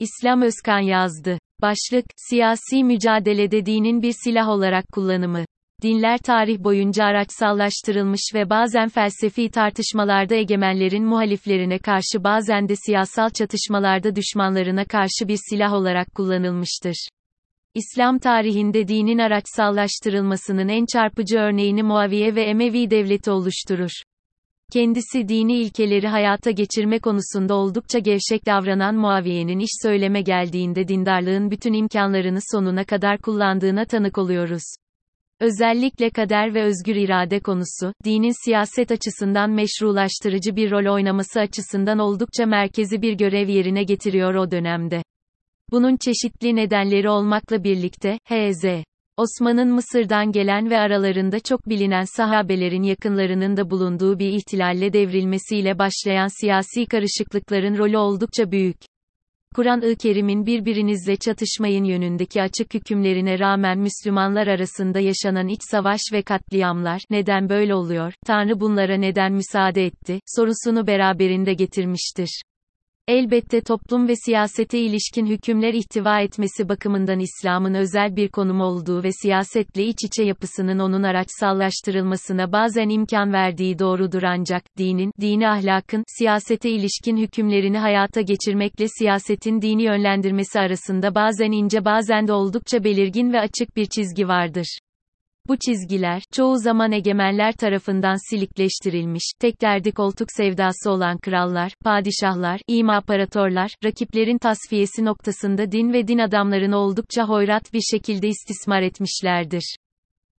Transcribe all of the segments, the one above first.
İslam Özkan yazdı. Başlık, siyasi mücadelede dinin bir silah olarak kullanımı. Dinler tarih boyunca araçsallaştırılmış ve bazen felsefi tartışmalarda egemenlerin muhaliflerine karşı bazen de siyasal çatışmalarda düşmanlarına karşı bir silah olarak kullanılmıştır. İslam tarihinde dinin araçsallaştırılmasının en çarpıcı örneğini Muaviye ve Emevi devleti oluşturur. Kendisi dini ilkeleri hayata geçirme konusunda oldukça gevşek davranan Muaviye'nin iş söyleme geldiğinde dindarlığın bütün imkanlarını sonuna kadar kullandığına tanık oluyoruz. Özellikle kader ve özgür irade konusu, dinin siyaset açısından meşrulaştırıcı bir rol oynaması açısından oldukça merkezi bir görev yerine getiriyor o dönemde. Bunun çeşitli nedenleri olmakla birlikte, H.Z. Osman'ın Mısır'dan gelen ve aralarında çok bilinen sahabelerin yakınlarının da bulunduğu bir ihtilalle devrilmesiyle başlayan siyasi karışıklıkların rolü oldukça büyük. Kur'an-ı Kerim'in birbirinizle çatışmayın yönündeki açık hükümlerine rağmen Müslümanlar arasında yaşanan iç savaş ve katliamlar, neden böyle oluyor, Tanrı bunlara neden müsaade etti, sorusunu beraberinde getirmiştir. Elbette toplum ve siyasete ilişkin hükümler ihtiva etmesi bakımından İslam'ın özel bir konum olduğu ve siyasetle iç içe yapısının onun araçsallaştırılmasına bazen imkan verdiği doğrudur ancak, dinin, dini ahlakın, siyasete ilişkin hükümlerini hayata geçirmekle siyasetin dini yönlendirmesi arasında bazen ince bazen de oldukça belirgin ve açık bir çizgi vardır. Bu çizgiler, çoğu zaman egemenler tarafından silikleştirilmiş, tek derdi koltuk sevdası olan krallar, padişahlar, imparatorlar, rakiplerin tasfiyesi noktasında din ve din adamlarını oldukça hoyrat bir şekilde istismar etmişlerdir.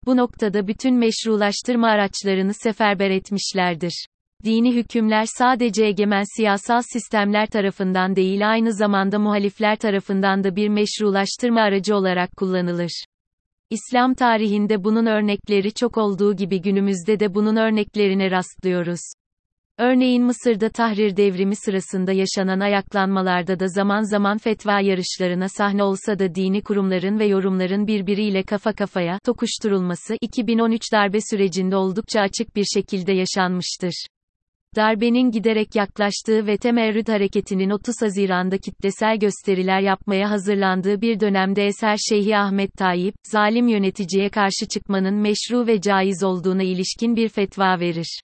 Bu noktada bütün meşrulaştırma araçlarını seferber etmişlerdir. Dini hükümler sadece egemen siyasal sistemler tarafından değil aynı zamanda muhalifler tarafından da bir meşrulaştırma aracı olarak kullanılır. İslam tarihinde bunun örnekleri çok olduğu gibi günümüzde de bunun örneklerine rastlıyoruz. Örneğin Mısır'da Tahrir devrimi sırasında yaşanan ayaklanmalarda da zaman zaman fetva yarışlarına sahne olsa da dini kurumların ve yorumların birbiriyle kafa kafaya tokuşturulması 2013 darbe sürecinde oldukça açık bir şekilde yaşanmıştır. Darbenin giderek yaklaştığı ve temerrüt hareketinin 30 Haziran'da kitlesel gösteriler yapmaya hazırlandığı bir dönemde Eser Şeyhi Ahmet Tayyip, zalim yöneticiye karşı çıkmanın meşru ve caiz olduğuna ilişkin bir fetva verir.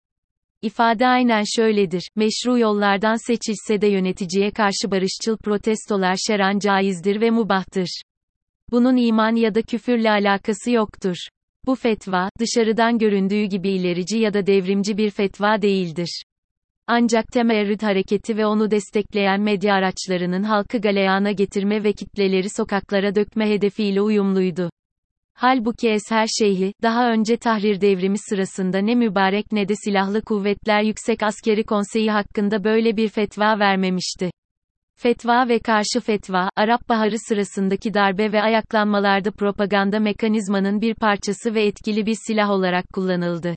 İfade aynen şöyledir, meşru yollardan seçilse de yöneticiye karşı barışçıl protestolar şeran caizdir ve mubahtır. Bunun iman ya da küfürle alakası yoktur. Bu fetva, dışarıdan göründüğü gibi ilerici ya da devrimci bir fetva değildir. Ancak temerrüt hareketi ve onu destekleyen medya araçlarının halkı galeyana getirme ve kitleleri sokaklara dökme hedefiyle uyumluydu. Halbuki Esher Şeyhi, daha önce Tahrir devrimi sırasında ne mübarek ne de silahlı kuvvetler yüksek askeri konseyi hakkında böyle bir fetva vermemişti. Fetva ve karşı fetva, Arap Baharı sırasındaki darbe ve ayaklanmalarda propaganda mekanizmanın bir parçası ve etkili bir silah olarak kullanıldı.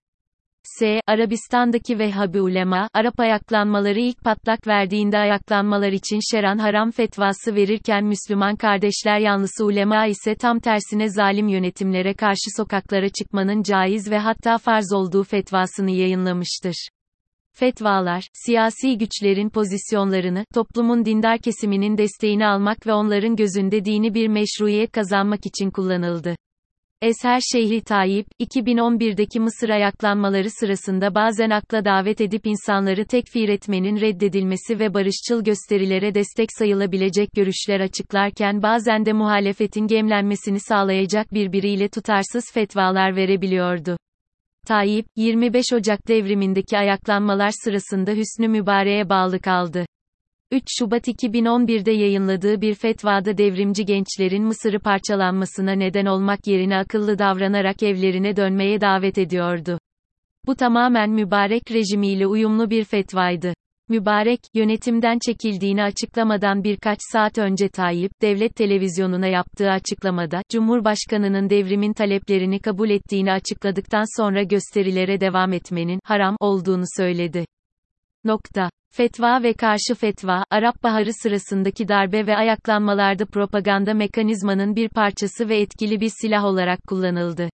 S. Arabistan'daki Vehhabi ulema, Arap ayaklanmaları ilk patlak verdiğinde ayaklanmalar için şeran haram fetvası verirken Müslüman kardeşler yanlısı ulema ise tam tersine zalim yönetimlere karşı sokaklara çıkmanın caiz ve hatta farz olduğu fetvasını yayınlamıştır. Fetvalar, siyasi güçlerin pozisyonlarını, toplumun dindar kesiminin desteğini almak ve onların gözünde dini bir meşruiyet kazanmak için kullanıldı. Esher Şeyhi Tayyip, 2011'deki Mısır ayaklanmaları sırasında bazen akla davet edip insanları tekfir etmenin reddedilmesi ve barışçıl gösterilere destek sayılabilecek görüşler açıklarken bazen de muhalefetin gemlenmesini sağlayacak birbiriyle tutarsız fetvalar verebiliyordu. Tayyip, 25 Ocak devrimindeki ayaklanmalar sırasında Hüsnü Mübarek'e bağlı kaldı. 3 Şubat 2011'de yayınladığı bir fetvada devrimci gençlerin Mısır'ı parçalanmasına neden olmak yerine akıllı davranarak evlerine dönmeye davet ediyordu. Bu tamamen mübarek rejimiyle uyumlu bir fetvaydı. Mübarek, yönetimden çekildiğini açıklamadan birkaç saat önce Tayyip, devlet televizyonuna yaptığı açıklamada, Cumhurbaşkanının devrimin taleplerini kabul ettiğini açıkladıktan sonra gösterilere devam etmenin, haram, olduğunu söyledi. Nokta. Fetva ve karşı fetva, Arap Baharı sırasındaki darbe ve ayaklanmalarda propaganda mekanizmanın bir parçası ve etkili bir silah olarak kullanıldı.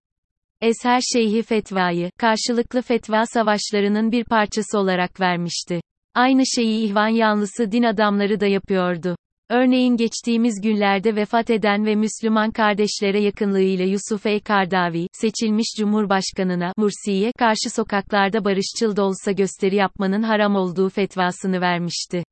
Esher Şeyhi fetvayı, karşılıklı fetva savaşlarının bir parçası olarak vermişti. Aynı şeyi ihvan yanlısı din adamları da yapıyordu. Örneğin geçtiğimiz günlerde vefat eden ve Müslüman kardeşlere yakınlığıyla Yusuf E. Kardavi, seçilmiş Cumhurbaşkanına, Mursi'ye, karşı sokaklarda barışçıl da olsa gösteri yapmanın haram olduğu fetvasını vermişti.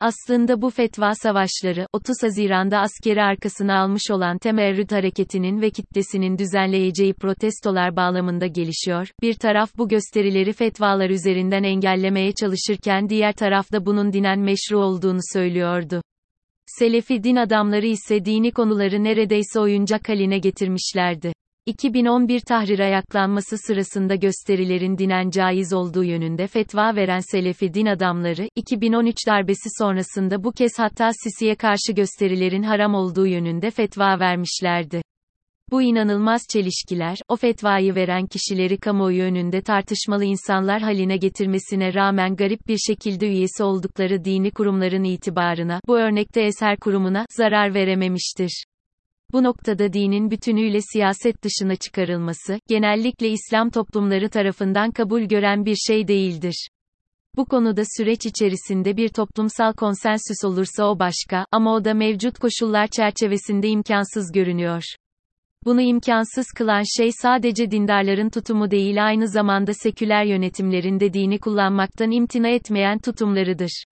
Aslında bu fetva savaşları, 30 Haziran'da askeri arkasına almış olan Temerrüt hareketinin ve kitlesinin düzenleyeceği protestolar bağlamında gelişiyor. Bir taraf bu gösterileri fetvalar üzerinden engellemeye çalışırken diğer tarafta bunun dinen meşru olduğunu söylüyordu. Selefi din adamları ise dini konuları neredeyse oyuncak haline getirmişlerdi. 2011 tahrir ayaklanması sırasında gösterilerin dinen caiz olduğu yönünde fetva veren Selefi din adamları, 2013 darbesi sonrasında bu kez hatta Sisi'ye karşı gösterilerin haram olduğu yönünde fetva vermişlerdi. Bu inanılmaz çelişkiler, o fetvayı veren kişileri kamuoyu önünde tartışmalı insanlar haline getirmesine rağmen garip bir şekilde üyesi oldukları dini kurumların itibarına, bu örnekte eser kurumuna, zarar verememiştir. Bu noktada dinin bütünüyle siyaset dışına çıkarılması, genellikle İslam toplumları tarafından kabul gören bir şey değildir. Bu konuda süreç içerisinde bir toplumsal konsensüs olursa o başka, ama o da mevcut koşullar çerçevesinde imkansız görünüyor. Bunu imkansız kılan şey sadece dindarların tutumu değil aynı zamanda seküler yönetimlerin de dini kullanmaktan imtina etmeyen tutumlarıdır.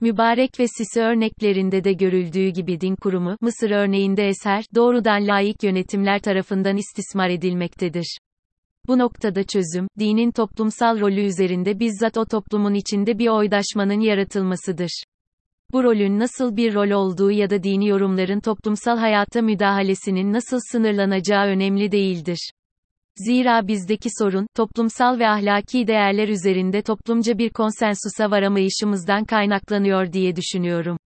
Mübarek ve Sisi örneklerinde de görüldüğü gibi din kurumu, Mısır örneğinde eser, doğrudan layık yönetimler tarafından istismar edilmektedir. Bu noktada çözüm, dinin toplumsal rolü üzerinde bizzat o toplumun içinde bir oydaşmanın yaratılmasıdır. Bu rolün nasıl bir rol olduğu ya da dini yorumların toplumsal hayata müdahalesinin nasıl sınırlanacağı önemli değildir. Zira bizdeki sorun, toplumsal ve ahlaki değerler üzerinde toplumca bir konsensusa varamayışımızdan kaynaklanıyor diye düşünüyorum.